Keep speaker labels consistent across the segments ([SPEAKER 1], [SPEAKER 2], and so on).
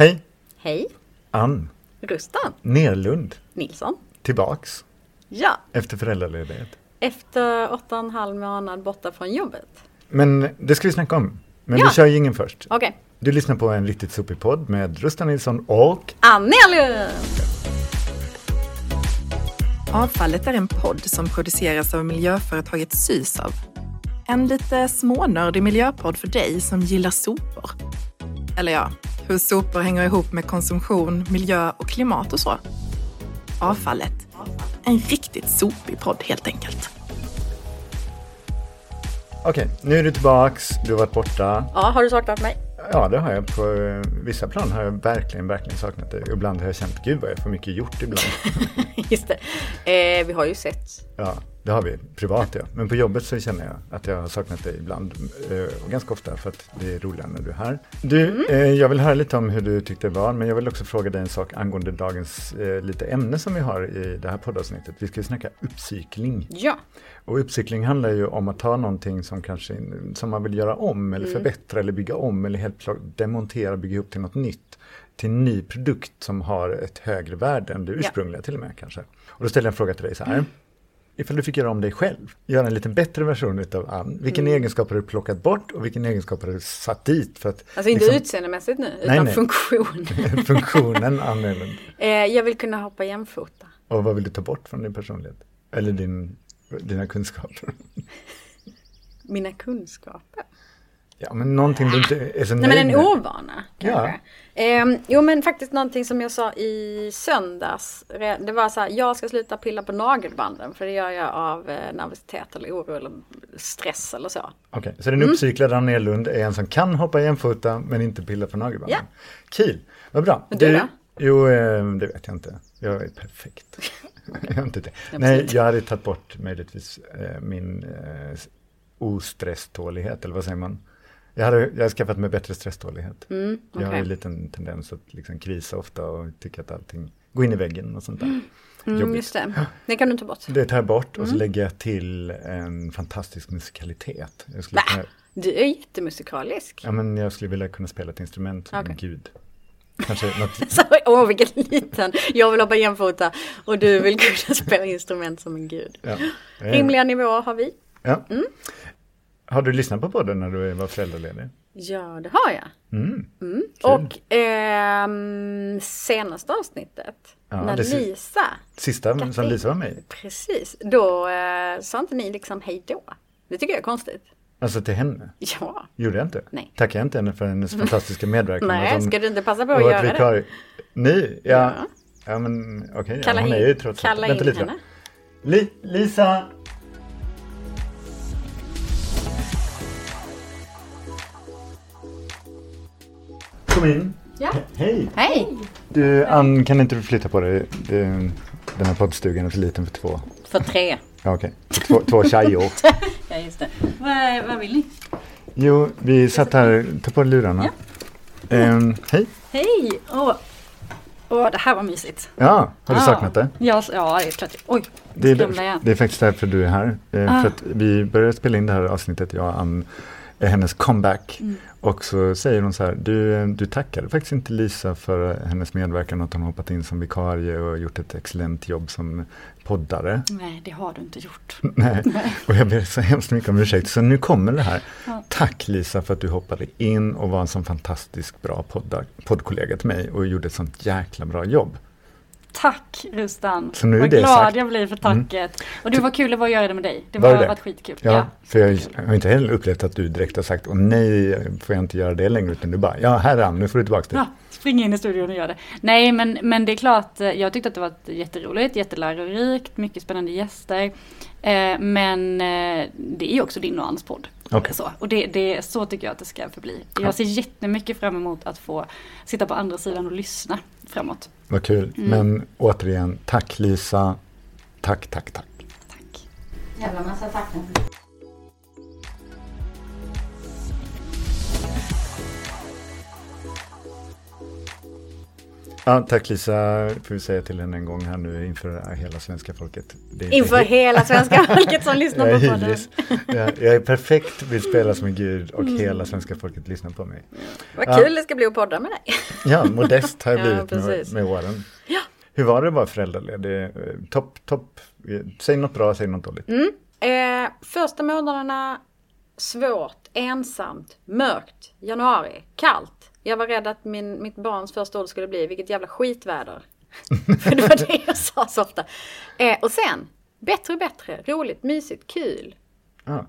[SPEAKER 1] Hej!
[SPEAKER 2] Hej,
[SPEAKER 1] Ann
[SPEAKER 2] Rustan
[SPEAKER 1] Nerlund
[SPEAKER 2] Nilsson.
[SPEAKER 1] tillbaks
[SPEAKER 2] Ja,
[SPEAKER 1] efter föräldraledighet.
[SPEAKER 2] efter åtta och en halv månad borta från jobbet.
[SPEAKER 1] Men det ska vi snacka om. Men
[SPEAKER 2] Ja.
[SPEAKER 1] vi kör ingen först.
[SPEAKER 2] Okej,
[SPEAKER 1] Du lyssnar på en riktigt sopig podd med Rustan Nilsson och
[SPEAKER 2] Annie Lund!
[SPEAKER 3] Avfallet är en podd som produceras av miljöföretaget Sysav. En lite smånördig miljöpodd för dig som gillar sopor. Eller ja, hur sopor hänger ihop med konsumtion, miljö och klimat och så. Avfallet. En riktigt sopig podd helt enkelt.
[SPEAKER 1] Okej, nu är du tillbaks. Du har varit borta.
[SPEAKER 2] Ja, har du saknat mig?
[SPEAKER 1] Ja, det har jag. På eh, vissa plan har jag verkligen, verkligen saknat det. Ibland har jag känt, gud vad jag får mycket gjort ibland.
[SPEAKER 2] Just det. Eh, vi har ju sett.
[SPEAKER 1] Ja, det har vi. Privat ja. Men på jobbet så känner jag att jag har saknat dig ibland. eh, Och ganska ofta för att det är roligare när du är här. Du, eh, jag vill höra lite om hur du tyckte det var. Men jag vill också fråga dig en sak angående dagens eh, lite ämne som vi har i det här poddavsnittet. Vi ska ju snacka uppcykling.
[SPEAKER 2] Ja,
[SPEAKER 1] Och uppcykling handlar ju om att ta någonting som kanske som man vill göra om eller förbättra eller bygga om eller helt klart demontera och bygga ihop till något nytt. Till en ny produkt som har ett högre värde än det ursprungliga till och med kanske. Och då ställer jag en fråga till dig så här. Ifall du fick göra om dig själv, göra en lite bättre version utav Ann. Vilken egenskap har du plockat bort och vilken egenskap har du satt dit? För att,
[SPEAKER 2] alltså inte
[SPEAKER 1] liksom,
[SPEAKER 2] utseendemässigt nu,
[SPEAKER 1] Nej,
[SPEAKER 2] utan
[SPEAKER 1] nej.
[SPEAKER 2] funktion.
[SPEAKER 1] funktionen Ann Elund.
[SPEAKER 2] eh, jag vill kunna hoppa jämfota.
[SPEAKER 1] Och vad vill du ta bort från din personlighet? Eller din, dina kunskaper?
[SPEAKER 2] Mina kunskaper.
[SPEAKER 1] Ja, men någonting du inte är så
[SPEAKER 2] Nej
[SPEAKER 1] nöjd
[SPEAKER 2] men en ovana kanske. Ehm, jo men faktiskt någonting som jag sa i söndags. Det var så här, jag ska sluta pilla på nagelbanden. För det gör jag av eh, nervositet eller oro eller stress eller så.
[SPEAKER 1] Okej, så den
[SPEAKER 2] Mm.
[SPEAKER 1] uppcyklade Ann Elund är en som kan hoppa jämfota men inte pilla på nagelbanden.
[SPEAKER 2] Ja.
[SPEAKER 1] Kul, vad bra.
[SPEAKER 2] Och du då?
[SPEAKER 1] Jo, eh, det vet jag inte. Jag är perfekt. jag har inte det. Nej, jag hade tagit bort möjligtvis eh, min eh, ostresstålighet, eller vad säger man? Jag, hade, jag har skaffat mig bättre stresstålighet. Jag har
[SPEAKER 2] Mm, okej.
[SPEAKER 1] en liten tendens att liksom krisa ofta och tycka att allting går in i väggen och sånt där.
[SPEAKER 2] Mm,
[SPEAKER 1] Jobbigt.
[SPEAKER 2] just det. Det kan du ta bort.
[SPEAKER 1] Det tar jag bort
[SPEAKER 2] Mm.
[SPEAKER 1] och så lägger jag till en fantastisk musikalitet. Jag skulle kunna,
[SPEAKER 2] Du är jättemusikalisk.
[SPEAKER 1] Ja, men jag skulle vilja kunna spela ett instrument som en gud. Kanske något,
[SPEAKER 2] Så, Åh vilken liten. Jag vill hoppa jämfota och du vill kunna spela instrument som en gud.
[SPEAKER 1] ja.
[SPEAKER 2] Rimliga nivåer har vi.
[SPEAKER 1] Ja.
[SPEAKER 2] Mm.
[SPEAKER 1] Har du lyssnat på podden när du var föräldraledig?
[SPEAKER 2] Ja, det har jag.
[SPEAKER 1] Mm.
[SPEAKER 2] Mm. Och ehm, senaste avsnittet,
[SPEAKER 1] Ja,
[SPEAKER 2] när
[SPEAKER 1] det
[SPEAKER 2] Lisa,
[SPEAKER 1] Sista som Lisa var med i.
[SPEAKER 2] precis, då eh, sa inte ni liksom hej då. Det tycker jag är konstigt.
[SPEAKER 1] Alltså till henne.
[SPEAKER 2] Ja,
[SPEAKER 1] Gjorde jag inte?
[SPEAKER 2] Nej.
[SPEAKER 1] Tackar jag inte henne för hennes fantastiska medverkan?
[SPEAKER 2] nej, ska du inte passa på att göra det?
[SPEAKER 1] vikarie. Nej, ja.
[SPEAKER 2] Ja.
[SPEAKER 1] Ja, men okej.
[SPEAKER 2] Kalla
[SPEAKER 1] ja, hon
[SPEAKER 2] in,
[SPEAKER 1] är ju trots allt.
[SPEAKER 2] kalla
[SPEAKER 1] Vänta
[SPEAKER 2] in
[SPEAKER 1] lite.
[SPEAKER 2] henne.
[SPEAKER 1] Li- Lisa! Kom in.
[SPEAKER 2] Ja.
[SPEAKER 1] He- Hej!
[SPEAKER 2] Hej!
[SPEAKER 1] Du, Ann, kan inte du flytta på dig? Det- Den här poddstugan är för liten för två.
[SPEAKER 2] För tre.
[SPEAKER 1] Ja, okej. Två, två tjejor.
[SPEAKER 2] Ja, just det. Vad, vad vill ni?
[SPEAKER 1] Jo, vi satt här. Ta på dig lurarna. Ehm, hej!
[SPEAKER 2] Hej! Åh, Åh, det här var mysigt.
[SPEAKER 1] Ja, har du
[SPEAKER 2] Ah.
[SPEAKER 1] saknat det?
[SPEAKER 2] Ja, ja, det är klart. Oj,
[SPEAKER 1] Det är, det är faktiskt därför du är här. Eh,
[SPEAKER 2] Ah.
[SPEAKER 1] För att vi började spela in det här avsnittet, jag och Ann, hennes comeback.
[SPEAKER 2] Mm.
[SPEAKER 1] Och så säger hon så här, du, du tackade faktiskt inte Lisa för hennes medverkan, att hon hoppat in som vikarie och gjort ett excellent jobb som poddare.
[SPEAKER 2] Nej, det har du inte gjort.
[SPEAKER 1] Nej. Och jag ber så hemskt mycket om ursäkt. Så nu kommer det här.
[SPEAKER 2] Ja.
[SPEAKER 1] Tack Lisa för att du hoppade in och var en sån fantastiskt bra podda, poddkollega till mig och gjorde ett sånt jäkla bra jobb.
[SPEAKER 2] Tack Rustan.
[SPEAKER 1] Så nu är
[SPEAKER 2] vad
[SPEAKER 1] det
[SPEAKER 2] glad
[SPEAKER 1] sagt. Mm.
[SPEAKER 2] jag blir för tacket. Och det var kul det var att göra det med dig. Det
[SPEAKER 1] Var
[SPEAKER 2] var,
[SPEAKER 1] det
[SPEAKER 2] varit skitkul.
[SPEAKER 1] Ja, för jag har inte heller upplevt att du direkt har sagt, och nej, får jag inte göra det längre, utan du bara, ja, här är han, nu får du tillbaka det.
[SPEAKER 2] Ja, spring in i studion och gör det. Nej, men, men det är klart, eh, jag tyckte att det var jätteroligt, jättelärorikt, mycket spännande gäster. Eh, men eh, det är ju också din och Anns podd.
[SPEAKER 1] Okej.
[SPEAKER 2] Så, och det, det, så tycker jag att det ska förbli. Jag ser jättemycket fram emot att få sitta på andra sidan och lyssna framåt.
[SPEAKER 1] Vad kul.
[SPEAKER 2] Mm.
[SPEAKER 1] Men återigen, tack Lisa. Tack, tack, tack.
[SPEAKER 2] Tack.
[SPEAKER 4] Jävla massa tack.
[SPEAKER 1] Ja, tack Lisa, får vi säga till henne en gång här nu inför hela svenska folket.
[SPEAKER 2] inför he hela svenska folket som lyssnar på podden.
[SPEAKER 1] Jag, jag är perfekt, vill spela som en gud och mm. hela svenska folket lyssnar på mig.
[SPEAKER 2] Vad kul ja. det ska bli att podda med dig.
[SPEAKER 1] Ja, modest har jag blivit ja, med, med åren. Ja. Hur var det att vara föräldraledig? Topp, topp, säg något bra, säg något dåligt.
[SPEAKER 2] Mm. Eh, första månaderna svårt, ensamt, mörkt, januari, kallt. Jag var rädd att min, mitt barns första ord skulle bli vilket jävla skitväder. För det var det jag sa så ofta. Eh, och sen, bättre och bättre, roligt, mysigt, kul.
[SPEAKER 1] Ja.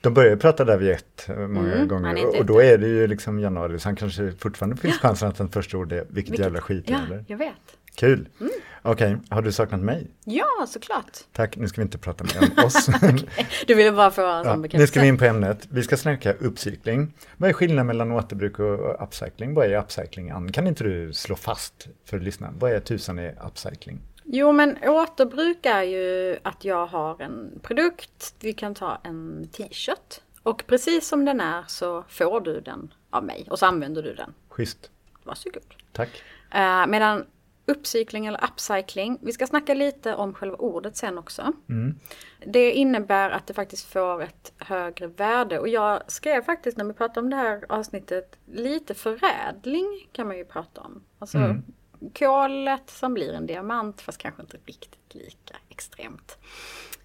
[SPEAKER 1] De börjar prata där vid ett eh, många mm, gånger och då är det ju liksom januari så han kanske fortfarande finns ja. chansen att han första ord är vilket, vilket jävla skitväder.
[SPEAKER 2] Ja, jag vet.
[SPEAKER 1] Kul! Mm. Okej, okay. har du saknat mig?
[SPEAKER 2] Ja, såklart.
[SPEAKER 1] Tack, nu ska vi inte prata mer om oss.
[SPEAKER 2] okay. Du ville bara få en
[SPEAKER 1] sån ja, Nu ska vi in på ämnet. Vi ska snacka uppcykling. Vad är skillnaden mellan återbruk och upcycling? Vad är upcycling, Ann? Kan inte du slå fast för lyssnarna? Vad är tusan är upcycling?
[SPEAKER 2] Jo, men återbruk är ju att jag har en produkt. Vi kan ta en t-shirt. Och precis som den är så får du den av mig och så använder du den.
[SPEAKER 1] Schysst.
[SPEAKER 2] Varsågod.
[SPEAKER 1] Tack.
[SPEAKER 2] Uh, medan uppcykling eller upcycling. Vi ska snacka lite om själva ordet sen också. Mm. Det innebär att det faktiskt får ett högre värde och jag skrev faktiskt när vi pratade om det här avsnittet lite förädling kan man ju prata om. Alltså mm. kolet som blir en diamant fast kanske inte riktigt lika extremt.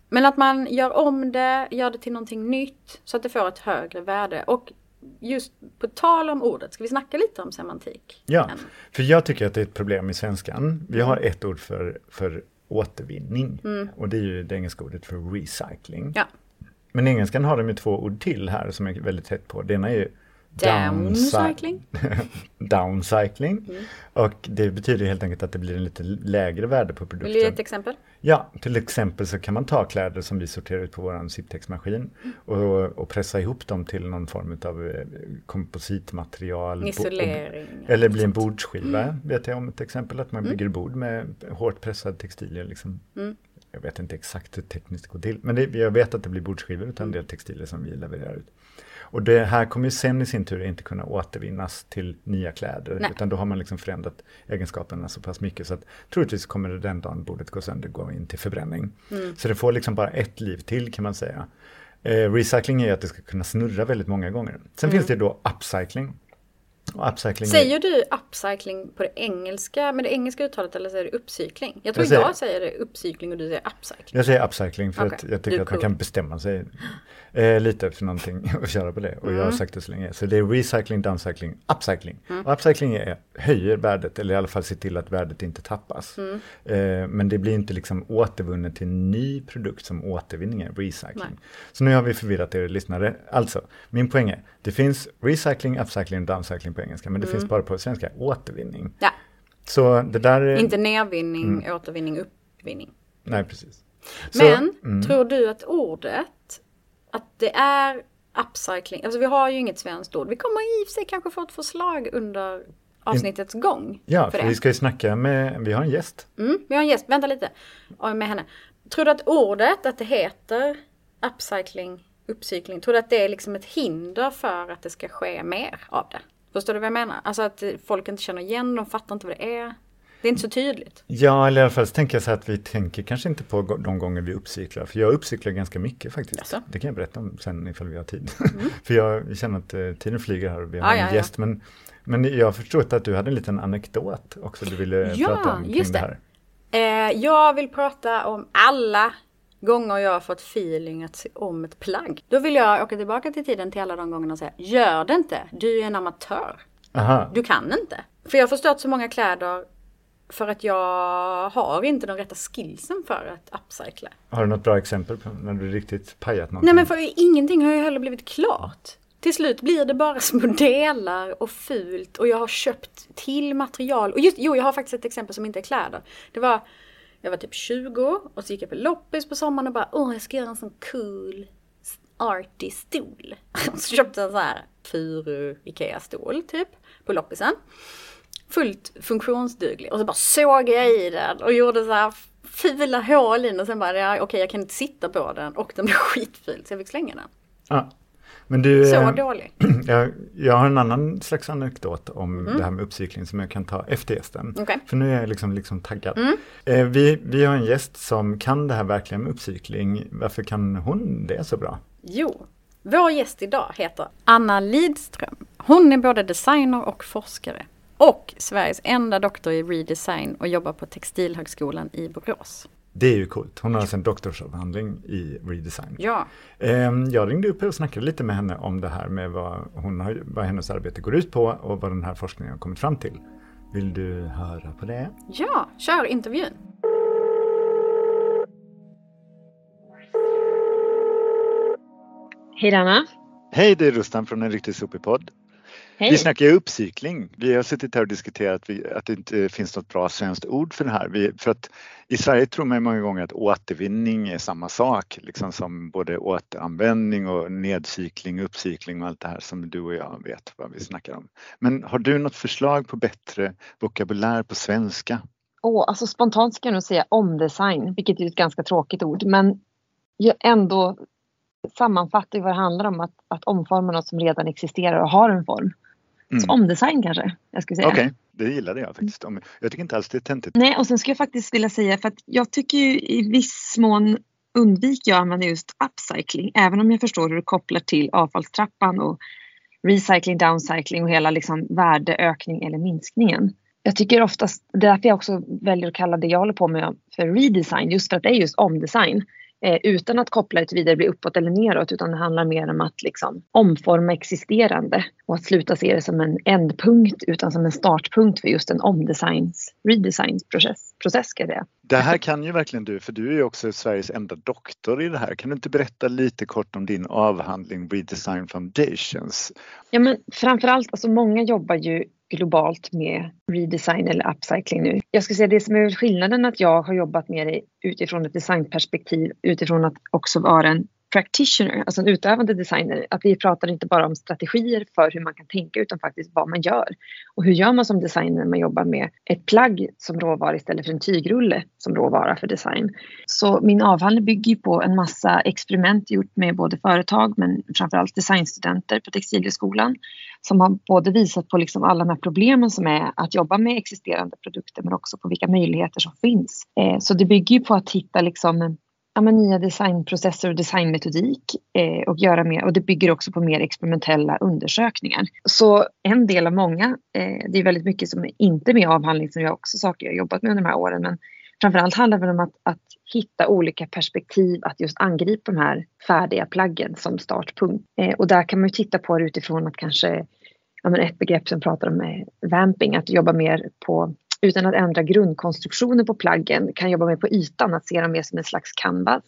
[SPEAKER 2] Men att man gör om det, gör det till någonting nytt så att det får ett högre värde. Och just på tal om ordet, ska vi snacka lite om semantik?
[SPEAKER 1] Ja, för jag tycker att det är ett problem i svenskan. Vi har ett ord för, för återvinning mm. och det är ju det engelska ordet för recycling. Ja. Men engelskan har de ju två ord till här som är väldigt hett på. Det ena är ju
[SPEAKER 2] Downcycling.
[SPEAKER 1] Downcycling. Mm. Och det betyder helt enkelt att det blir en lite lägre värde på produkten. Vill
[SPEAKER 2] du ge ett exempel?
[SPEAKER 1] Ja, till exempel så kan man ta kläder som vi sorterar ut på vår Ziptex-maskin mm. och, och, pressa ihop dem till någon form av eh, kompositmaterial.
[SPEAKER 2] Isolering.
[SPEAKER 1] eller bli en bordsskiva, mm. vet jag om ett exempel, att man mm. bygger bord med hårt pressad textilier. Liksom. Mm. Jag vet inte exakt hur tekniskt det går till, men det, jag vet att det blir bordsskivor utan en del textilier som vi levererar ut. Och det här kommer ju sen i sin tur inte kunna återvinnas till nya kläder. Nej. Utan då har man liksom förändrat egenskaperna så pass mycket så att troligtvis kommer det den dagen bordet gå sönder gå in till förbränning. Mm. Så det får liksom bara ett liv till kan man säga. Eh, recycling är att det ska kunna snurra väldigt många gånger. Sen mm. finns det då upcycling.
[SPEAKER 2] Säger är... du upcycling på det engelska med det engelska uttalet eller säger du uppcykling? Jag tror jag, säger... jag säger det uppcykling och du säger upcycling.
[SPEAKER 1] Jag säger upcycling för okay. att jag tycker att cool. man kan bestämma sig eh, lite efter någonting och köra på det. Och mm. jag har mm. sagt det så länge. Så det är recycling, downcycling, upcycling. Mm. Och upcycling är, höjer värdet eller i alla fall ser till att värdet inte tappas. Mm. Eh, men det blir inte liksom återvunnet till en ny produkt som återvinning är, recycling. Nej. Så nu har vi förvirrat er lyssnare. Alltså, min poäng är, det finns recycling, upcycling och downcycling på engelska, men det finns mm. bara på svenska, återvinning.
[SPEAKER 2] Ja.
[SPEAKER 1] Så det där... Är...
[SPEAKER 2] Inte nedvinning, mm. återvinning, uppvinning.
[SPEAKER 1] Nej, precis.
[SPEAKER 2] Men, Så, tror du att ordet att det är upcycling. Alltså vi har ju inget svenskt ord. Vi kommer i och för sig kanske få ett förslag under avsnittets In, gång.
[SPEAKER 1] Ja, för, för vi ska ju snacka med, vi har en gäst.
[SPEAKER 2] Mm, vi har en gäst, vänta lite. Med henne. Tror du att ordet, att det heter upcycling, uppcykling, tror du att det är liksom ett hinder för att det ska ske mer av det? Förstår du vad jag menar? Alltså att folk inte känner igen, de fattar inte vad det är. Det är inte så tydligt.
[SPEAKER 1] Ja, eller i alla fall så tänker jag så att vi tänker kanske inte på de gånger vi uppcyklar. För jag uppcyklar ganska mycket faktiskt. Alltså. Det kan jag berätta om sen ifall vi har tid. Mm. för jag känner att uh, tiden flyger här och vi har ah, en ja, gäst. Ja. Men, men jag förstått att du hade en liten anekdot också du ville ja, prata om kring just det.
[SPEAKER 2] det här. Eh, jag vill prata om alla gånger jag har fått feeling att se om ett plagg. Då vill jag åka tillbaka till tiden till alla de gångerna och säga, gör det inte, du är en amatör.
[SPEAKER 1] Aha.
[SPEAKER 2] Du kan inte. För jag har förstört så många kläder för att jag har inte de rätta skillsen för att upcycla.
[SPEAKER 1] Har du något bra exempel på när du riktigt pajat någonting?
[SPEAKER 2] Nej men för ingenting har ju heller blivit klart. Till slut blir det bara små delar och fult och jag har köpt till material. Och just, jo, jag har faktiskt ett exempel som inte är kläder. Det var, jag var typ 20 och så gick jag på loppis på sommaren och bara åh jag ska göra en sån cool arty stol. så köpte jag en sån här furu Ikea-stol typ på loppisen fullt funktionsduglig. Och så bara såg jag i den och gjorde så här fula hål i den och sen bara, ja, okej jag kan inte sitta på den och den blev skitful så jag fick slänga den.
[SPEAKER 1] Ja. Men du,
[SPEAKER 2] Så
[SPEAKER 1] eh,
[SPEAKER 2] dålig.
[SPEAKER 1] jag, jag har en annan slags anekdot om det här med uppcykling som jag kan ta efter gästen.
[SPEAKER 2] Mm. Okej.
[SPEAKER 1] För nu är jag liksom, liksom taggad.
[SPEAKER 2] Mm.
[SPEAKER 1] Eh, vi, vi har en gäst som kan det här verkligen med uppcykling. Varför kan hon det så bra?
[SPEAKER 2] Jo, vår gäst idag heter Anna Lidström. Hon är både designer och forskare. Och Sveriges enda doktor i redesign och jobbar på Textilhögskolan i Borås.
[SPEAKER 1] Det är ju coolt. Hon har alltså en doktorsavhandling i redesign.
[SPEAKER 2] Ja,
[SPEAKER 1] Ehm, Jag ringde upp och snackade lite med henne om det här med vad, hon har, vad hennes arbete går ut på och vad den här forskningen har kommit fram till. Vill du höra på det?
[SPEAKER 2] ja, kör intervjun.
[SPEAKER 4] Hej Anna.
[SPEAKER 1] Hej, det är Rustan från en riktigt sopig podd.
[SPEAKER 4] Hej.
[SPEAKER 1] Vi snackar ju uppcykling. Vi har suttit här och diskuterat att, vi, att det inte finns något bra svenskt ord för det här. Vi, för att i Sverige tror man ju många gånger att återvinning är samma sak, liksom som både återanvändning och nedcykling, uppcykling och allt det här som du och jag vet vad vi snackar om. Men har du något förslag på bättre vokabulär på svenska?
[SPEAKER 4] Åh, alltså spontant ska jag nog säga omdesign, vilket är ett ganska tråkigt ord. Men jag ändå sammanfattar vad det handlar om. Att, att omforma något som redan existerar och har en form.
[SPEAKER 1] Mm.
[SPEAKER 4] Så omdesign kanske, jag skulle säga.
[SPEAKER 1] Okej, det gillade jag faktiskt. Jag tycker inte alls det är töntigt.
[SPEAKER 4] Nej, och sen skulle jag faktiskt vilja säga för att jag tycker ju i viss mån undviker jag att använda just upcycling. Även om jag förstår hur det kopplar till avfallstrappan och recycling, downcycling och hela liksom värdeökning eller minskningen. Jag tycker oftast, det är därför jag också väljer att kalla det jag håller på med för redesign, just för att det är just omdesign. Eh, utan att koppla det vidare bli uppåt eller neråt utan det handlar mer om att liksom omforma existerande och att sluta se det som en ändpunkt utan som en startpunkt för just en omdesigns, redesignsprocess, process ska jag säga.
[SPEAKER 1] Det här kan ju verkligen du, för du är ju också Sveriges enda doktor i det här. Kan du inte berätta lite kort om din avhandling Redesign Foundations?
[SPEAKER 4] Ja men framförallt, alltså många jobbar ju globalt med redesign eller upcycling nu. Jag ska säga det som är skillnaden att jag har jobbat med det utifrån ett designperspektiv, utifrån att också vara en practitioner, alltså en utövande designer. Att vi pratar inte bara om strategier för hur man kan tänka utan faktiskt vad man gör. Och hur gör man som designer när man jobbar med ett plagg som råvara istället för en tygrulle som råvara för design. Så min avhandling bygger ju på en massa experiment gjort med både företag men framförallt designstudenter på Textilhögskolan som har både visat på liksom alla de här problemen som är att jobba med existerande produkter men också på vilka möjligheter som finns. Eh, så det bygger ju på att hitta liksom ja, men nya designprocesser och designmetodik eh, och göra mer och det bygger också på mer experimentella undersökningar. Så en del av många, eh, det är väldigt mycket som är inte med i avhandling som jag också saker jag har jobbat med under de här åren men framförallt handlar det om att, att hitta olika perspektiv att just angripa de här färdiga plaggen som startpunkt. Eh, och där kan man ju titta på det utifrån att kanske ja, men ett begrepp som pratar om är vamping, att jobba mer på utan att ändra grundkonstruktionen på plaggen kan jobba mer på ytan, att se dem mer som en slags canvas.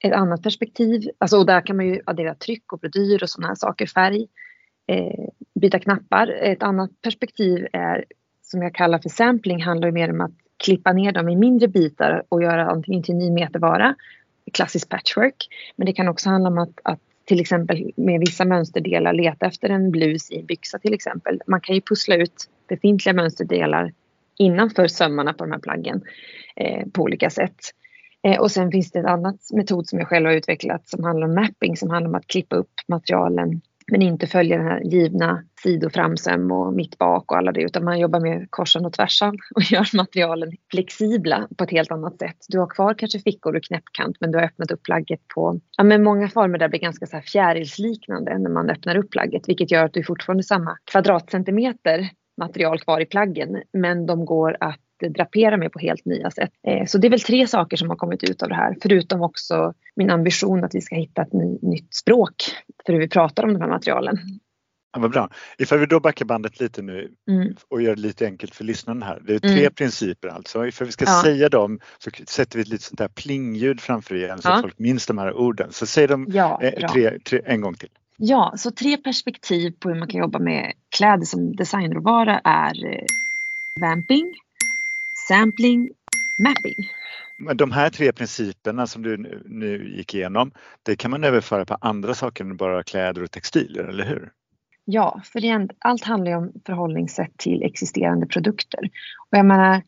[SPEAKER 4] Ett annat perspektiv, alltså, och där kan man ju addera tryck och brodyr och sådana här saker, färg, eh, byta knappar. Ett annat perspektiv är, som jag kallar för sampling, handlar ju mer om att klippa ner dem i mindre bitar och göra antingen till en ny metervara, klassisk patchwork. Men det kan också handla om att, att till exempel med vissa mönsterdelar leta efter en blus i en byxa till exempel. Man kan ju pussla ut befintliga mönsterdelar innanför sömmarna på de här plaggen eh, på olika sätt. Eh, och sen finns det en annan metod som jag själv har utvecklat som handlar om mapping som handlar om att klippa upp materialen men inte följa den här givna sidoframsöm och mitt bak och alla det utan man jobbar med korsen och tvärsan och gör materialen flexibla på ett helt annat sätt. Du har kvar kanske fickor och knäppkant men du har öppnat upp plagget på ja, men många former där det blir ganska så här fjärilsliknande när man öppnar upp plagget vilket gör att du fortfarande samma kvadratcentimeter material kvar i plaggen men de går att drapera med på helt nya sätt. Eh, Så det är väl tre saker som har kommit ut av det här förutom också min ambition att vi ska hitta ett ny, nytt språk för hur vi pratar om de här materialen.
[SPEAKER 1] Ja, vad bra. Ifall vi då backar bandet lite nu
[SPEAKER 4] Mm.
[SPEAKER 1] och gör det lite enkelt för lyssnaren här. Det är tre
[SPEAKER 4] Mm.
[SPEAKER 1] principer alltså. Ifall vi ska
[SPEAKER 4] Ja.
[SPEAKER 1] säga dem så sätter vi ett litet sånt där plingljud framför igen så
[SPEAKER 4] Ja.
[SPEAKER 1] att folk minns de här orden. Så säg dem
[SPEAKER 4] Ja,
[SPEAKER 1] eh, tre, tre, en gång till.
[SPEAKER 4] Ja, så tre perspektiv på hur man kan jobba med kläder som designråvara är eh, vamping, sampling, mapping.
[SPEAKER 1] Men de här tre principerna som du nu, gick igenom, det kan man överföra på andra saker än bara kläder och textilier, eller hur?
[SPEAKER 4] Ja, för det är en, allt handlar ju om förhållningssätt till existerande produkter. Och jag menar,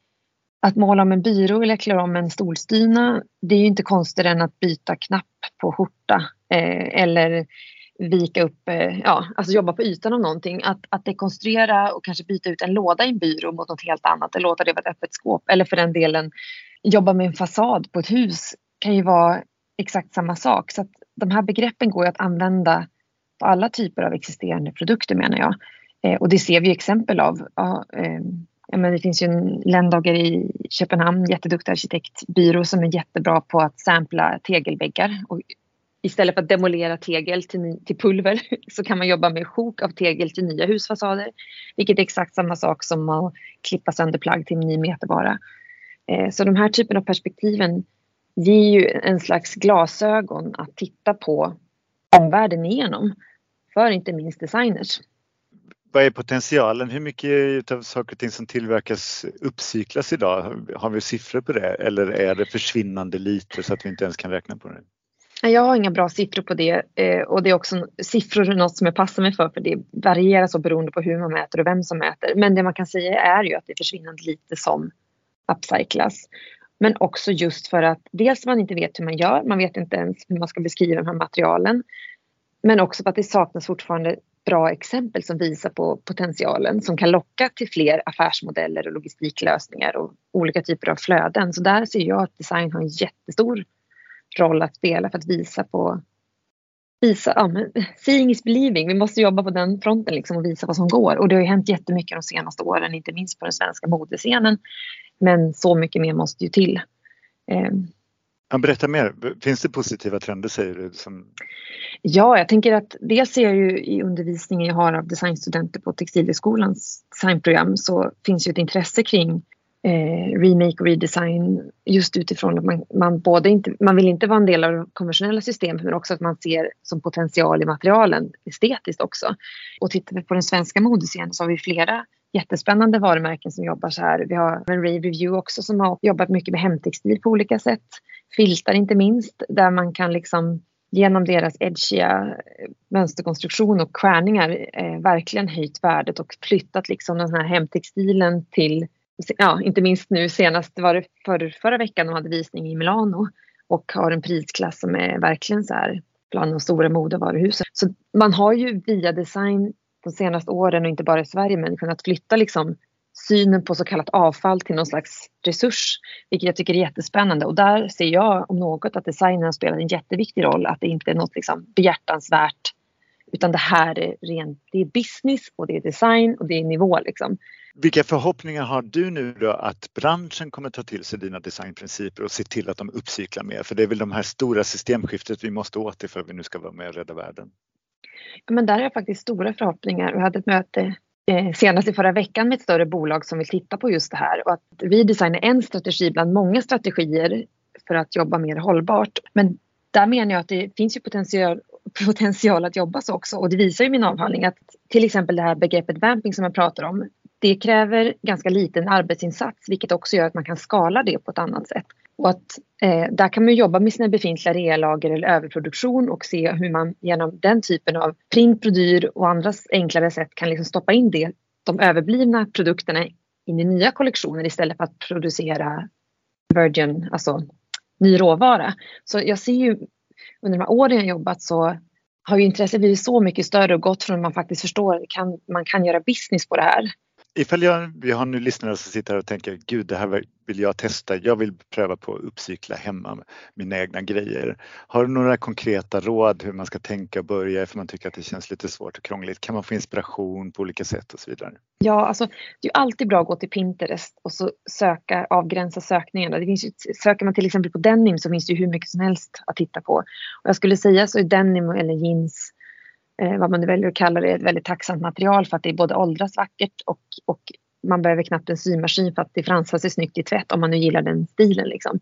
[SPEAKER 4] att måla om en byrå eller klä om en stolstyna, det är ju inte konstigare än att byta knapp på skjorta eh, eller vika upp, eh, ja, alltså jobba på ytan av någonting. Att, att dekonstruera och kanske byta ut en låda i en byrå mot något helt annat eller låta det vara ett öppet skåp. Eller för den delen jobba med en fasad på ett hus kan ju vara exakt samma sak. Så att de här begreppen går att använda på alla typer av existerande produkter menar jag. Eh, och det ser vi exempel av. Ja, eh, men det finns ju en Lendager i Köpenhamn, jätteduktig arkitektbyrå som är jättebra på att sampla tegelväggar. Och istället för att demolera tegel till, till pulver så kan man jobba med sjok av tegel till nya husfasader. Vilket är exakt samma sak som att klippa sönder plagg till en ny metervara. Eh, så de här typen av perspektiven ger ju en slags glasögon att titta på omvärlden igenom. För inte minst designers.
[SPEAKER 1] Vad är potentialen? Hur mycket av saker och ting som tillverkas uppcyklas idag? Har vi siffror på det eller är det försvinnande lite så att vi inte ens kan räkna på det?
[SPEAKER 4] Jag har inga bra siffror på det eh, och det är också siffror något som jag passar mig för för det varierar så beroende på hur man mäter och vem som mäter. Men det man kan säga är ju att det är försvinnande lite som upcyclas. Men också just för att dels man inte vet hur man gör, man vet inte ens hur man ska beskriva de här materialen. Men också för att det saknas fortfarande bra exempel som visar på potentialen som kan locka till fler affärsmodeller och logistiklösningar och olika typer av flöden. Så där ser jag att design har en jättestor roll att spela för att visa på visa, ja, men seeing is believing. Vi måste jobba på den fronten liksom och visa vad som går. Och det har ju hänt jättemycket de senaste åren, inte minst på den svenska modescenen. Men så mycket mer måste ju till.
[SPEAKER 1] Eh. Berätta mer. Finns det positiva trender säger du? Som...
[SPEAKER 4] Ja, jag tänker att dels ser jag ju i undervisningen jag har av designstudenter på Textilhögskolans designprogram så finns ju ett intresse kring eh, remake och redesign just utifrån att man, man både inte, man vill inte vara en del av det konventionella systemet men också att man ser som potential i materialen estetiskt också. Och tittar vi på den svenska modescenen så har vi flera jättespännande varumärken som jobbar så här. Vi har en Rave Review också som har jobbat mycket med hemtextil på olika sätt. Filtar inte minst där man kan liksom genom deras edgiga eh, mönsterkonstruktion och skärningar eh, verkligen höjt värdet och flyttat liksom den här hemtextilen till ja, inte minst nu senast var det för, förra veckan de hade visning i Milano och har en prisklass som är verkligen så här bland de stora modevaruhusen. Så man har ju via design de senaste åren och inte bara i Sverige men kunnat flytta liksom synen på så kallat avfall till någon slags resurs, vilket jag tycker är jättespännande. Och där ser jag om något att designen spelar en jätteviktig roll, att det inte är något liksom behjärtansvärt utan det här är rent, det är business och det är design och det är nivå liksom.
[SPEAKER 1] Vilka förhoppningar har du nu då att branschen kommer ta till sig dina designprinciper och se till att de uppcyklar mer? För det är väl de här stora systemskiftet vi måste åt för att vi nu ska vara med och rädda världen.
[SPEAKER 4] Ja, men där har jag faktiskt stora förhoppningar. Vi hade ett möte eh, senast i förra veckan med ett större bolag som vill titta på just det här och att vi designar en strategi bland många strategier för att jobba mer hållbart. Men där menar jag att det finns ju potential, potential att jobba så också och det visar ju min avhandling att till exempel det här begreppet vamping som jag pratar om det kräver ganska liten arbetsinsats vilket också gör att man kan skala det på ett annat sätt. Och att, eh, där kan man jobba med sina befintliga realager eller överproduktion och se hur man genom den typen av print, brodyr och andra enklare sätt kan liksom stoppa in det, de överblivna produkterna in i nya kollektioner istället för att producera virgin, alltså ny råvara. Så jag ser ju under de här åren jag jobbat så har ju intresset blivit så mycket större och gått från att man faktiskt förstår att man kan göra business på det här
[SPEAKER 1] Ifall jag, vi har nu lyssnare som sitter här och tänker gud det här vill jag testa, jag vill pröva på att uppcykla hemma mina egna grejer. Har du några konkreta råd hur man ska tänka och börja för man tycker att det känns lite svårt och krångligt? Kan man få inspiration på olika sätt och så vidare?
[SPEAKER 4] Ja, alltså det är alltid bra att gå till Pinterest och så söka, avgränsa sökningarna. Det finns ju, söker man till exempel på denim så finns det ju hur mycket som helst att titta på. Och jag skulle säga så är denim eller jeans eh, vad man nu väljer att kalla det, ett väldigt tacksamt material för att det är både åldras vackert och, och man behöver knappt en symaskin för att det fransar sig snyggt i tvätt om man nu gillar den stilen. Liksom.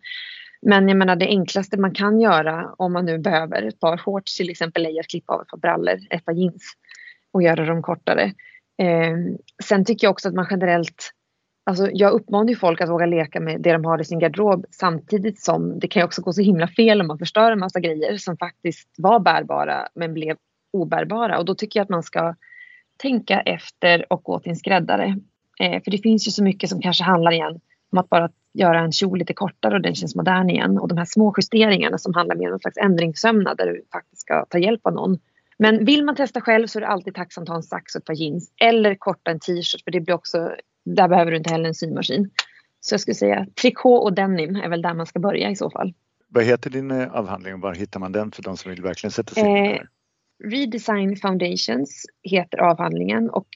[SPEAKER 4] Men jag menar det enklaste man kan göra om man nu behöver ett par shorts till exempel är att klippa av ett par brallor, ett par jeans och göra dem kortare. Eh, sen tycker jag också att man generellt Alltså jag uppmanar ju folk att våga leka med det de har i sin garderob samtidigt som det kan ju också gå så himla fel om man förstör en massa grejer som faktiskt var bärbara men blev obärbara och då tycker jag att man ska tänka efter och gå till en skräddare. Eh, för det finns ju så mycket som kanske handlar igen om att bara göra en kjol lite kortare och den känns modern igen. Och de här små justeringarna som handlar mer om en slags ändringssömnad där du faktiskt ska ta hjälp av någon Men vill man testa själv så är det alltid tacksamt att ha en sax och ett par jeans. Eller korta en t-shirt för det blir också, där behöver du inte heller en symaskin. Så jag skulle säga trikå och denim är väl där man ska börja i så fall.
[SPEAKER 1] Vad heter din eh, avhandling och var hittar man den för de som vill verkligen sätta sig in i
[SPEAKER 4] eh, Redesign Foundations heter avhandlingen och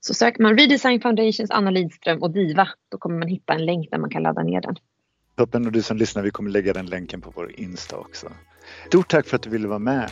[SPEAKER 4] så söker man Redesign Foundations, Anna Lidström och Diva. Då kommer man hitta en länk där man kan ladda ner den.
[SPEAKER 1] Toppen och du som lyssnar, vi kommer lägga den länken på vår Insta också. Stort tack för att du ville vara med.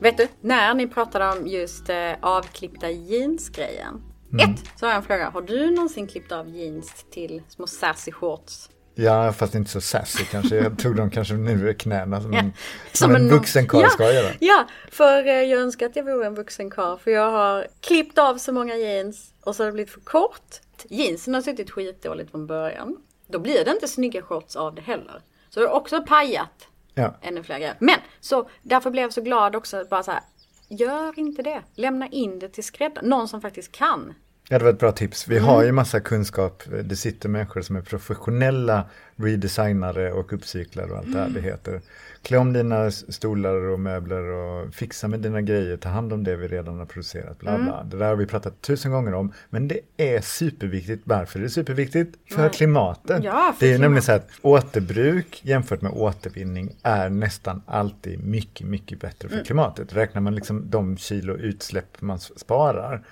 [SPEAKER 2] Vet du, när ni pratade om just eh, avklippta jeans-grejen. Mm. Ett, så har jag en fråga. Har du någonsin klippt av jeans till små sassy shorts?
[SPEAKER 1] Ja, fast inte så sassy kanske. Jag tog dem kanske nu i knäna som, ja. en, som, som en, en vuxen karl
[SPEAKER 2] ja,
[SPEAKER 1] ska göra.
[SPEAKER 2] Ja, för eh, jag önskar att jag vore en vuxen karl. För jag har klippt av så många jeans och så har det blivit för kort. Jeansen har suttit skitdåligt från början. Då blir det inte snygga shorts av det heller. Så det har också pajat ja. ännu fler grejer. Men så därför blev jag så glad också. Bara så här, gör inte det. Lämna in det till skräddaren. Någon som faktiskt kan.
[SPEAKER 1] Ja, det var ett bra tips. Vi mm. har ju massa kunskap. Det sitter människor som är professionella redesignare och uppcyklare och allt mm. det här det heter. Klä om dina stolar och möbler och fixa med dina grejer, ta hand om det vi redan har producerat. Bla, bla. Mm. Det där har vi pratat tusen gånger om, men det är superviktigt. Varför är det superviktigt? För Nej. klimatet.
[SPEAKER 2] Ja,
[SPEAKER 1] för det är klimat. nämligen så att återbruk jämfört med återvinning är nästan alltid mycket, mycket bättre för mm. klimatet. Räknar man liksom de kilo utsläpp man sparar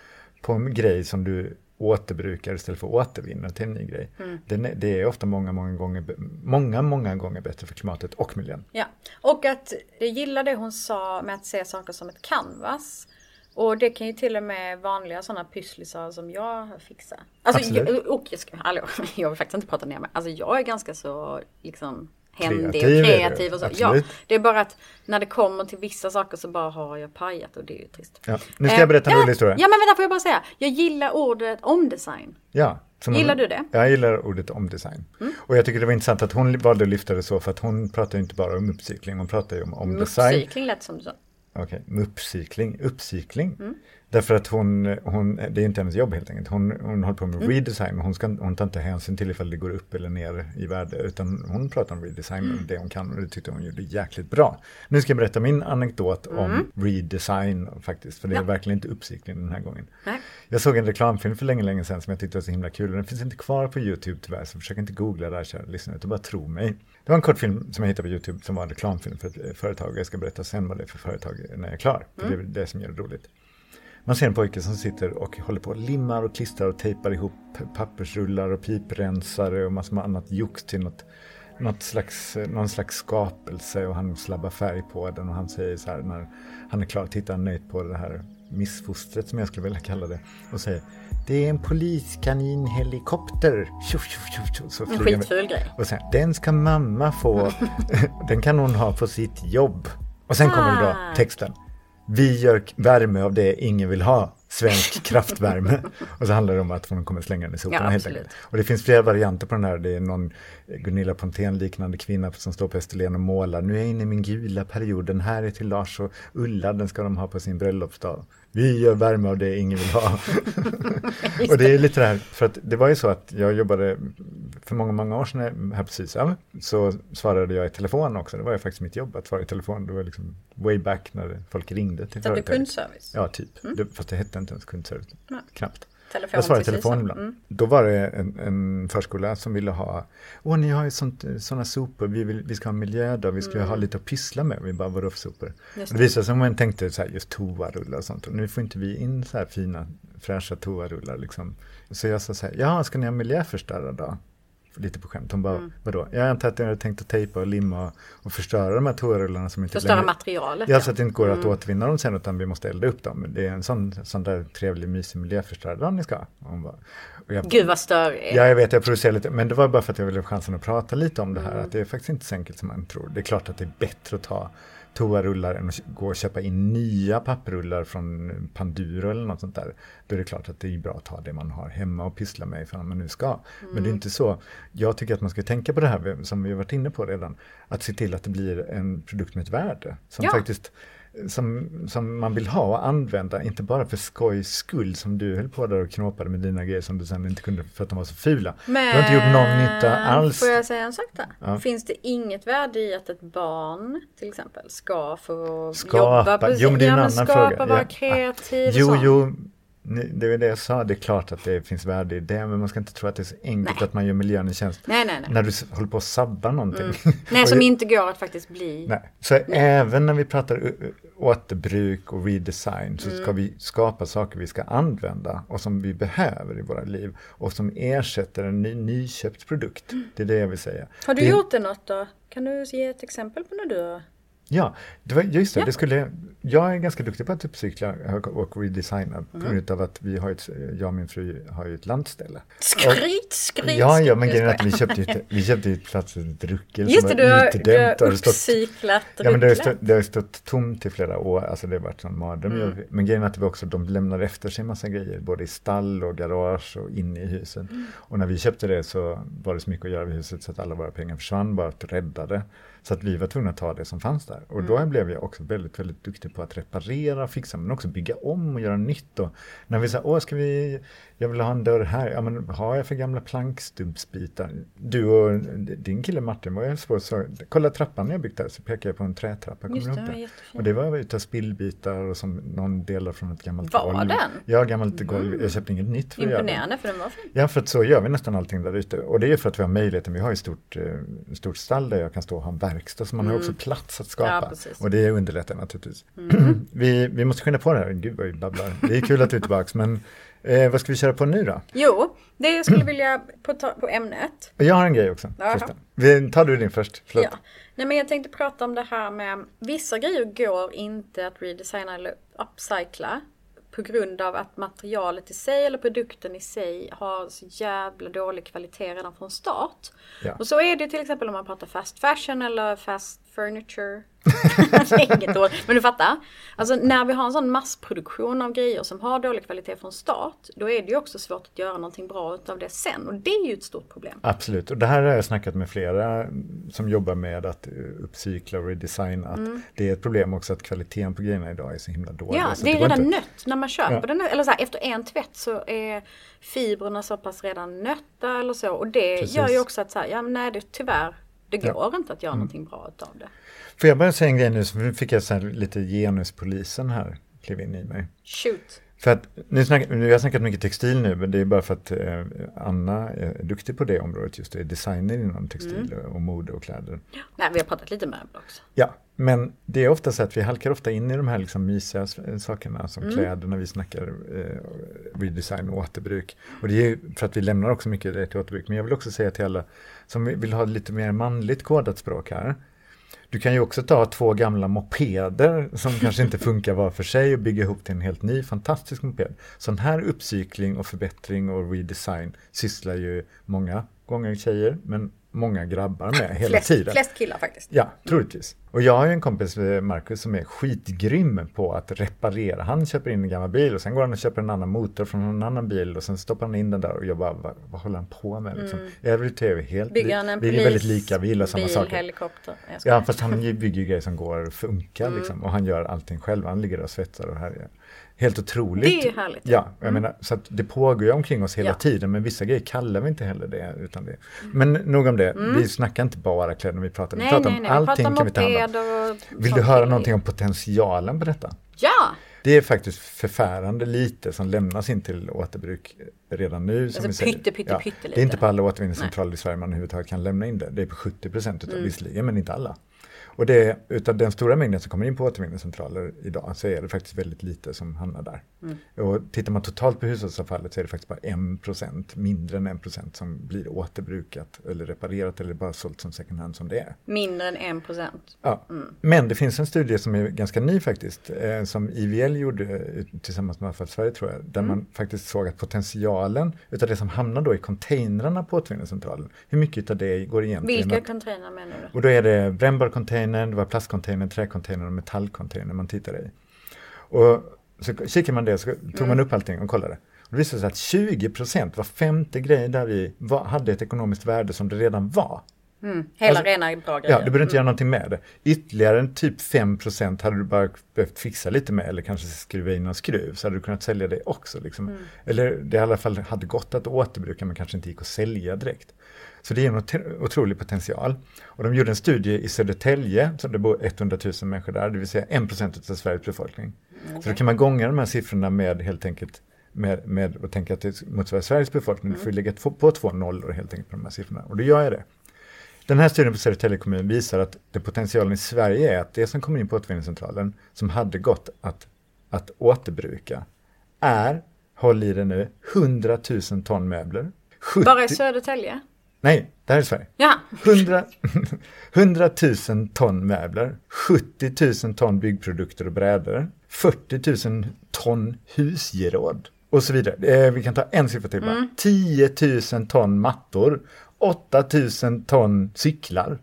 [SPEAKER 1] på en grej som du återbrukar istället för att återvinna till en ny grej. Mm. Det, det, är ofta många, många gånger, många, många gånger bättre för klimatet och miljön.
[SPEAKER 2] Ja, och att jag gillar det hon sa med att se saker som ett canvas. Och det kan ju till och med vanliga sådana pysslisar som jag fixar. Alltså, jag, och jag, ska, hallå, jag vill faktiskt inte prata ner mig. Alltså jag är ganska så liksom händig kreativ och kreativ och så. Ja, det är bara att när det kommer till vissa saker så bara har jag pajat och det är ju trist.
[SPEAKER 1] Ja. Nu ska jag berätta en
[SPEAKER 2] eh,
[SPEAKER 1] rolig historia.
[SPEAKER 2] Ja men vänta får jag bara säga. Jag gillar ordet omdesign.
[SPEAKER 1] Ja.
[SPEAKER 2] Gillar du det?
[SPEAKER 1] Jag gillar ordet omdesign. Mm. Och jag tycker det var intressant att hon valde att lyfta det så för att hon pratar inte bara om uppcykling, hon pratar ju om omdesign.
[SPEAKER 2] Uppcykling lät som du sa.
[SPEAKER 1] Okej, okay. uppcykling, uppcykling. Mm. Därför att hon, hon, det är inte hennes jobb helt enkelt. Hon, hon håller på med mm. redesign hon, ska, hon tar inte hänsyn till ifall det går upp eller ner i värde. Utan hon pratar om redesign och mm. det hon kan och det tyckte hon gjorde jäkligt bra. Nu ska jag berätta min anekdot mm. om redesign faktiskt. För det är ja. verkligen inte uppsiktning den här gången. Nej. Jag såg en reklamfilm för länge, länge sedan som jag tyckte var så himla kul. Den finns inte kvar på YouTube tyvärr så försök inte googla där kära lyssnare utan bara tro mig. Det var en kortfilm som jag hittade på YouTube som var en reklamfilm för ett företag. Jag ska berätta sen vad det är för företag när jag är klar. Mm. Det är det som gör det roligt. Man ser en pojke som sitter och håller på och limmar och klistrar och tejpar ihop pappersrullar och piprensare och massor med annat jox till något, något slags, någon slags skapelse och han slabbar färg på den och han säger så här när han är klar, tittar nöjt på det här missfostret som jag skulle vilja kalla det och säger det är en poliskaninhelikopter.
[SPEAKER 2] en skitful grej.
[SPEAKER 1] Och sen, den ska mamma få, den kan hon ha på sitt jobb. Och sen kommer då ah. texten. Vi gör värme av det ingen vill ha, svensk kraftvärme. och så handlar det om att hon kommer slänga den i soporna ja, helt enkelt. Och det finns flera varianter på den här. Det är någon Gunilla Pontén liknande kvinna som står på Österlen och målar. Nu är jag inne i min gula period. Den här är till Lars och Ulla, den ska de ha på sin bröllopsdag. Vi gör värme av det ingen vill ha. och det är lite det här, för att det var ju så att jag jobbade för många, många år sedan här på Sysav, så svarade jag i telefon också. Det var ju faktiskt mitt jobb att svara i telefon. Det var liksom way back när folk ringde till
[SPEAKER 2] företaget. kundservice?
[SPEAKER 1] Ja, typ. Mm. Det, fast det hette inte ens kundservice, Nej. knappt. Telefon jag svarade i telefon ibland. Mm. Då var det en, en, förskola som ville ha, åh ni har ju sådana sopor, vi, vill, vi ska ha miljödag, vi ska mm. ha lite att pyssla med. Vi bara, vadå för sopor? Just det visade sig att man tänkte så här, just toarullar och sånt. Och nu får inte vi in så här fina, fräscha toarullar liksom. Så jag sa så här, ja, ska ni ha miljöförstörare då? Lite på skämt. Hon bara, mm. vadå? Jag antar att jag hade tänkt att tejpa och limma och förstöra de här toarullarna som inte
[SPEAKER 2] Förstöra längre... materialet?
[SPEAKER 1] Ja, så att det inte går att mm. återvinna dem sen utan vi måste elda upp dem. Det är en sån, sån där trevlig mysig miljöförstörare ni ska hon bara,
[SPEAKER 2] jag, Gud vad störigt.
[SPEAKER 1] Ja, jag vet, jag producerar lite, men det var bara för att jag ville ha chansen att prata lite om det här. Mm. Att det är faktiskt inte så enkelt som man tror. Det är klart att det är bättre att ta toarullar än att gå och köpa in nya papprullar från Panduro eller något sånt där. Då är det klart att det är bra att ta det man har hemma och pyssla med ifall man nu ska. Mm. Men det är mm. inte så. Jag tycker att man ska tänka på det här som vi har varit inne på redan. Att se till att det blir en produkt med ett värde. Som ja. faktiskt som, som man vill ha och använda, inte bara för skojs skull som du höll på där och knåpade med dina grejer som du sen inte kunde för att de var så fula.
[SPEAKER 2] Men,
[SPEAKER 1] du har inte gjort någon nytta alls.
[SPEAKER 2] Får jag säga en sak där?
[SPEAKER 1] Ja.
[SPEAKER 2] Finns det inget värde i att ett barn till exempel ska få
[SPEAKER 1] Skapa.
[SPEAKER 2] jobba på
[SPEAKER 1] Jo, men det är en
[SPEAKER 2] ja,
[SPEAKER 1] annan
[SPEAKER 2] skapa,
[SPEAKER 1] fråga.
[SPEAKER 2] vara
[SPEAKER 1] Ja.
[SPEAKER 2] kreativ
[SPEAKER 1] Jo,
[SPEAKER 2] och sånt.
[SPEAKER 1] jo, det är det jag sa, det är klart att det finns värde i det, men man ska inte tro att det är så enkelt
[SPEAKER 2] Nej.
[SPEAKER 1] att man gör miljön en tjänst.
[SPEAKER 2] Nej, nej, nej.
[SPEAKER 1] När du håller på att sabba någonting.
[SPEAKER 2] Nej,
[SPEAKER 1] Och
[SPEAKER 2] som inte går att faktiskt bli.
[SPEAKER 1] Nej. Så även när vi pratar återbruk och redesign så
[SPEAKER 2] Mm.
[SPEAKER 1] ska vi skapa saker vi ska använda och som vi behöver i våra liv och som ersätter en ny, nyköpt produkt. Det är det jag vill säga.
[SPEAKER 2] Har du
[SPEAKER 1] det,
[SPEAKER 2] gjort det något då? Kan du ge ett exempel på när du har...
[SPEAKER 1] Ja, det var, just det,
[SPEAKER 2] Ja.
[SPEAKER 1] det skulle, jag är ganska duktig på att uppcykla och redesigna på
[SPEAKER 2] Mm.
[SPEAKER 1] grund av att vi har ett, jag och min fru har ju ett landställe.
[SPEAKER 2] Skryt, skryt!
[SPEAKER 1] Ja, ja, men grejen är att vi köpte ett, vi köpte ett plats ett druckel
[SPEAKER 2] Just
[SPEAKER 1] som
[SPEAKER 2] det,
[SPEAKER 1] var
[SPEAKER 2] du har, du
[SPEAKER 1] utdömt. och
[SPEAKER 2] har
[SPEAKER 1] det stått-
[SPEAKER 2] uppcyklat
[SPEAKER 1] Ja, men det har, stått, det har stått tomt i flera år, alltså det har varit en mardröm.
[SPEAKER 2] Mm.
[SPEAKER 1] Men grejen är att vi också, de lämnar efter sig massa grejer, både i stall och garage och inne i husen.
[SPEAKER 2] Mm.
[SPEAKER 1] Och när vi köpte det så var det så mycket att göra vid huset så att alla våra pengar försvann, bara att rädda det. Så att vi var tvungna att ta det som fanns där. Och då
[SPEAKER 2] Mm.
[SPEAKER 1] blev jag också väldigt, väldigt duktig på att reparera, fixa, men också bygga om och göra nytt. Och när vi sa, åh, ska vi, jag vill ha en dörr här, ja men har jag för gamla plankstumpsbitar? Du och din kille Martin var ju så, så kolla trappan jag byggt där, så pekade jag på en trätrappa,
[SPEAKER 2] Just det, den var.
[SPEAKER 1] Och det var utav spillbitar och som någon delar från ett gammalt
[SPEAKER 2] Var
[SPEAKER 1] golv.
[SPEAKER 2] den?
[SPEAKER 1] Ja, gammalt golv. Jag köpte inget nytt för.
[SPEAKER 2] Imponerande för den var fin.
[SPEAKER 1] Ja, för att så gör vi nästan allting där ute. Och det är för att vi har möjligheten. Vi har ett stort, eh, stort stall där jag kan stå och ha en verkstad. Så man har också plats att skapa.
[SPEAKER 2] Mm. Ja. Mm.
[SPEAKER 1] och det underlättar naturligtvis. vi, vi måste skynda på det här. Gud vad vi babblar. Det är kul att du är tillbaka. Men eh, vad ska vi köra på nu då?
[SPEAKER 2] Jo, det jag skulle vilja på, ta, på ämnet.
[SPEAKER 1] Jag har en grej också. Vi, tar du din först? Förlåt.
[SPEAKER 2] Ja. Nej, men jag tänkte prata om det här med vissa grejer går inte att redesigna eller upcycla på grund av att materialet i sig eller produkten i sig har så jävla dålig kvalitet redan från start.
[SPEAKER 1] Ja.
[SPEAKER 2] Och så är det till exempel om man pratar fast fashion eller fast furniture. det inget men du fattar. Alltså när vi har en sån massproduktion av grejer som har dålig kvalitet från start, då är det ju också svårt att göra någonting bra utav det sen. Och det är ju ett stort problem.
[SPEAKER 1] Absolut, och det här har jag snackat med flera som jobbar med att uppcykla och redesigna. Att Det är ett problem också att kvaliteten på grejerna idag är så himla dålig.
[SPEAKER 2] Ja, det är
[SPEAKER 1] går
[SPEAKER 2] redan
[SPEAKER 1] inte-
[SPEAKER 2] nött när man köper
[SPEAKER 1] Ja.
[SPEAKER 2] den. Eller så här, efter en tvätt så är fibrerna så pass redan nötta eller så. Och det
[SPEAKER 1] Precis.
[SPEAKER 2] gör ju också att så här, ja nej det, tyvärr, det
[SPEAKER 1] Ja.
[SPEAKER 2] går inte att göra
[SPEAKER 1] Mm.
[SPEAKER 2] någonting bra utav det.
[SPEAKER 1] Får jag bara säga en grej nu, så fick jag så här lite genuspolisen här, klev in i mig.
[SPEAKER 2] Shoot.
[SPEAKER 1] För att, nu snack, nu har jag snackat mycket textil nu, men det är bara för att eh, Anna är duktig på det området just det, designer inom textil
[SPEAKER 2] Mm.
[SPEAKER 1] och, mode och kläder.
[SPEAKER 2] Nej, vi har pratat lite möbler också.
[SPEAKER 1] Ja, men det är ofta så att vi halkar ofta in i de här liksom mysiga sakerna som kläder när vi snackar eh, redesign och återbruk. Och det är för att vi lämnar också mycket det till återbruk. Men jag vill också säga till alla som vill ha lite mer manligt kodat språk här. Du kan ju också ta två gamla mopeder som kanske inte funkar var för sig och bygga ihop till en helt ny fantastisk moped. Sån här uppcykling och förbättring och redesign sysslar ju många gånger tjejer men många grabbar med hela
[SPEAKER 2] flest,
[SPEAKER 1] tiden.
[SPEAKER 2] flest killar faktiskt.
[SPEAKER 1] Ja, troligtvis. Och jag har ju en kompis, eh, Marcus, som är skitgrym på att reparera. Han köper in en gammal bil och sen går han och köper en annan motor från en annan bil och sen stoppar han in den där och jag bara, vad, vad håller han på med liksom? Every TV, helt
[SPEAKER 2] Bygger han en
[SPEAKER 1] vi är väldigt lika, vi gillar samma
[SPEAKER 2] bil,
[SPEAKER 1] saker.
[SPEAKER 2] helikopter.
[SPEAKER 1] Ja, fast han bygger ju grejer som går att funka liksom. Och han gör allting själv. Han ligger och svetsar och här Helt otroligt.
[SPEAKER 2] Det är härligt.
[SPEAKER 1] Ja, jag menar, så att det pågår ju omkring oss hela
[SPEAKER 2] Ja.
[SPEAKER 1] tiden. Men vissa grejer kallar vi inte heller det. Utan det. Men nog om det. Vi snackar inte bara kläder när vi pratar. Vi
[SPEAKER 2] Nej,
[SPEAKER 1] pratar
[SPEAKER 2] nej,
[SPEAKER 1] om
[SPEAKER 2] nej. Vi
[SPEAKER 1] allting
[SPEAKER 2] pratar
[SPEAKER 1] kan vi ta hand om.
[SPEAKER 2] och
[SPEAKER 1] Vill du höra
[SPEAKER 2] grejer.
[SPEAKER 1] någonting om potentialen på detta?
[SPEAKER 2] Ja!
[SPEAKER 1] Det är faktiskt förfärande lite som lämnas in till återbruk redan nu. Som
[SPEAKER 2] Alltså
[SPEAKER 1] vi
[SPEAKER 2] pytte, pytte, pytte
[SPEAKER 1] Det är
[SPEAKER 2] lite.
[SPEAKER 1] inte på alla återvinningscentraler i Sverige man överhuvudtaget kan lämna in det. Det är på 70 procent
[SPEAKER 2] Mm.
[SPEAKER 1] visserligen, men inte alla. Och det utav den stora mängden som kommer in på återvinningscentraler idag så är det faktiskt väldigt lite som hamnar där.
[SPEAKER 2] Mm.
[SPEAKER 1] Och tittar man totalt på hushållsavfallet så är det faktiskt bara 1 procent, mindre än 1 procent som blir återbrukat eller reparerat eller bara sålt som second hand som det är.
[SPEAKER 2] Mindre än en procent.
[SPEAKER 1] Ja. Men det finns en studie som är ganska ny faktiskt, eh, som IVL gjorde eh, tillsammans med Avfall Sverige tror jag, där man faktiskt såg att potentialen utav det som hamnar då i containrarna på återvinningscentralen, hur mycket utav det går egentligen
[SPEAKER 2] Vilka containrar menar du?
[SPEAKER 1] och då är det brännbar container, det var plastcontainer, träcontainer och metallcontainer man tittar i. Och så kikar man det så tog man upp allting och kollade. Och det visade sig att 20 procent, var femte grej där i, var, hade ett ekonomiskt värde som det redan var.
[SPEAKER 2] Mm. Hela alltså, rena bra
[SPEAKER 1] grejer. Ja, du behöver inte mm. göra någonting med det. Ytterligare en typ 5% hade du bara behövt fixa lite med eller kanske skruva in någon skruv så hade du kunnat sälja det också. Liksom. Mm. Eller det i alla fall hade gått att återbruka men kanske inte gick att sälja direkt. Så det är en otrolig potential. Och de gjorde en studie i Södertälje, så det bor 100 000 människor där, det vill säga 1 av Sveriges befolkning. Mm. Så då kan man gånga de här siffrorna med helt enkelt med, med att tänka att det motsvarar Sveriges befolkning. Mm. Du får lägga på två nollor helt enkelt på de här siffrorna. Och då gör jag det. Den här studien på Södertälje kommun visar att det potentialen i Sverige är att det som kommer in på återvinningscentralen som hade gått att, att återbruka är, håll i det nu, 100 000 ton möbler.
[SPEAKER 2] 70... Bara i Södertälje?
[SPEAKER 1] Nej, det här är Sverige.
[SPEAKER 2] Ja.
[SPEAKER 1] 100, 100 000 ton möbler, 70 000 ton byggprodukter och brädor, 40 000 ton husgeråd och så vidare. Eh, vi kan ta en siffra till bara. Mm. 10 000 ton mattor 8000 ton cyklar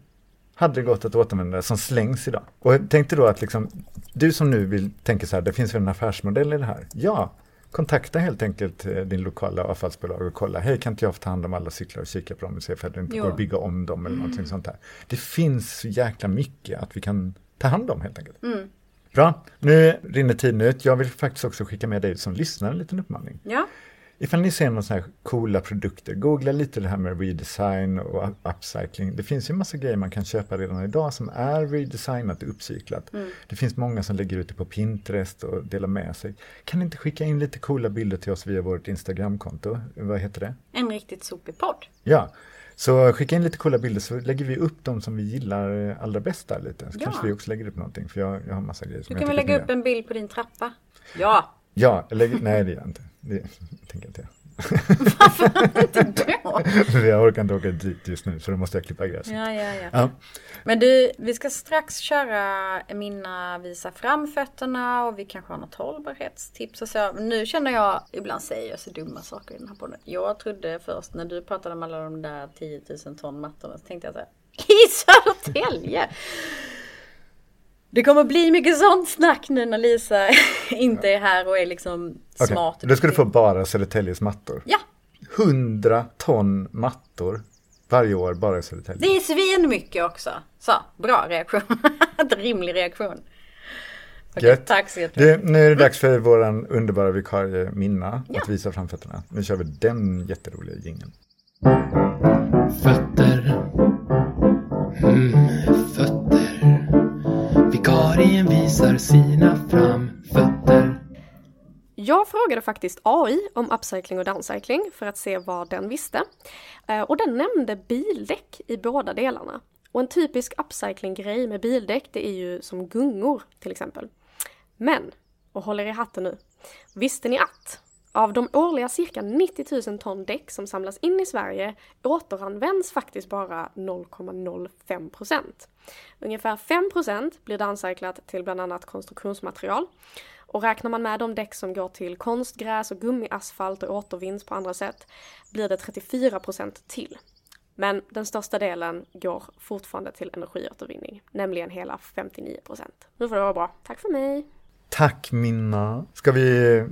[SPEAKER 1] hade gått att återanvända som slängs idag. Och jag tänkte då att liksom, du som nu vill tänka så här, det finns väl en affärsmodell i det här? Ja, kontakta helt enkelt eh, din lokala avfallsbolag och kolla, hej kan inte jag få ta hand om alla cyklar och kika på dem och se för att det inte jo. går att bygga om dem eller mm. någonting sånt där. Det finns så jäkla mycket att vi kan ta hand om helt enkelt. Mm. Bra, nu rinner tiden ut. Jag vill faktiskt också skicka med dig som lyssnar en liten uppmaning.
[SPEAKER 2] Ja.
[SPEAKER 1] Ifall ni ser några sådana här coola produkter, googla lite det här med redesign och upcycling. Det finns ju massa grejer man kan köpa redan idag som är redesignat och uppcyklat. Mm. Det finns många som lägger ut det på Pinterest och delar med sig. Kan ni inte skicka in lite coola bilder till oss via vårt Instagramkonto? Vad heter det?
[SPEAKER 2] En riktigt sopig podd.
[SPEAKER 1] Ja, så skicka in lite coola bilder så lägger vi upp de som vi gillar allra bäst där lite. Så ja. kanske vi också lägger upp någonting för jag, jag har massa grejer.
[SPEAKER 2] Du kan väl lägga upp en bild på din trappa? Ja!
[SPEAKER 1] Ja, lägg, nej det gör jag inte. Det tänker jag inte
[SPEAKER 2] Varför inte då?
[SPEAKER 1] jag orkar inte åka dit just nu så då måste jag klippa gräset.
[SPEAKER 2] Ja, ja, ja, ja. Men du, vi ska strax köra mina visa framfötterna och vi kanske har något hållbarhetstips och så. Men nu känner jag, ibland säger jag så dumma saker i den här podden. Jag trodde först när du pratade om alla de där 10 000 ton mattorna så tänkte jag så här, i Södertälje! Det kommer bli mycket sånt snack nu när Lisa inte är här och är liksom okay. smart.
[SPEAKER 1] Då ska du få bara Södertäljes mattor.
[SPEAKER 2] Ja.
[SPEAKER 1] 100 ton mattor varje år bara i Södertälje.
[SPEAKER 2] Det är svin mycket också. Så, bra reaktion. Rimlig reaktion.
[SPEAKER 1] Okay, tack så jättemycket. Nu är det dags för våran underbara vikarie Minna ja. att visa framfötterna. Nu kör vi den jätteroliga jingeln. Fötter.
[SPEAKER 5] Mm, visar sina framfötter.
[SPEAKER 6] Jag frågade faktiskt AI om upcycling och downcycling för att se vad den visste. Eh, och den nämnde bildäck i båda delarna. Och en typisk upcycling-grej med bildäck det är ju som gungor till exempel. Men, och håll er i hatten nu, visste ni att av de årliga cirka 90 000 ton däck som samlas in i Sverige återanvänds faktiskt bara 0,05 procent. Ungefär 5 procent blir downcyclat till bland annat konstruktionsmaterial. Och räknar man med de däck som går till konstgräs och gummiasfalt och återvinns på andra sätt blir det 34 procent till. Men den största delen går fortfarande till energiåtervinning, nämligen hela 59 procent. Nu får det vara bra. Tack för mig!
[SPEAKER 1] Tack Minna! Ska vi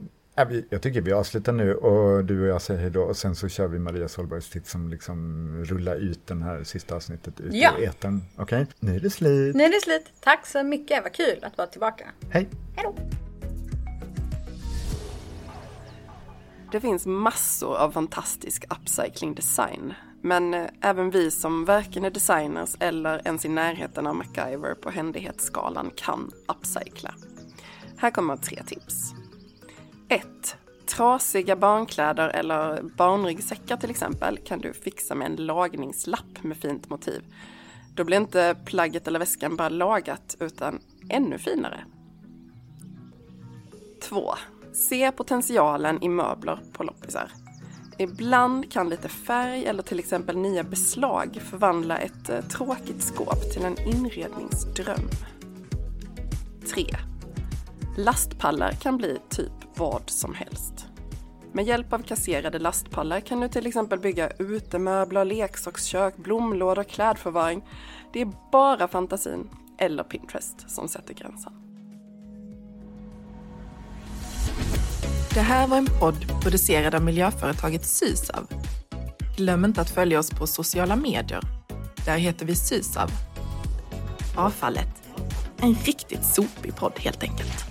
[SPEAKER 1] jag tycker vi avslutar nu och du och jag säger hej då och sen så kör vi Maria Solbergs tips som liksom rullar ut den här sista avsnittet ut ja. i etern. Okej, okay? nu är det slut.
[SPEAKER 2] Nu är det slut. Tack så mycket, vad kul att vara tillbaka.
[SPEAKER 1] Hej.
[SPEAKER 2] Hej då.
[SPEAKER 3] Det finns massor av fantastisk upcycling design. Men eh, även vi som varken är designers eller ens i närheten av MacGyver på händighetsskalan kan upcycla. Här kommer tre tips. 1. Trasiga barnkläder eller barnryggsäckar till exempel kan du fixa med en lagningslapp med fint motiv. Då blir inte plagget eller väskan bara lagat utan ännu finare. 2. Se potentialen i möbler på loppisar. Ibland kan lite färg eller till exempel nya beslag förvandla ett eh, tråkigt skåp till en inredningsdröm. 3. Lastpallar kan bli typ vad som helst. Med hjälp av kasserade lastpallar kan du till exempel bygga utemöbler, leksakskök, blomlådor, klädförvaring. Det är bara fantasin eller Pinterest som sätter gränsen.
[SPEAKER 7] Det här var en podd producerad av miljöföretaget Sysav. Glöm inte att följa oss på sociala medier Där heter vi Sysav. Avfallet. En riktigt sopig podd helt enkelt.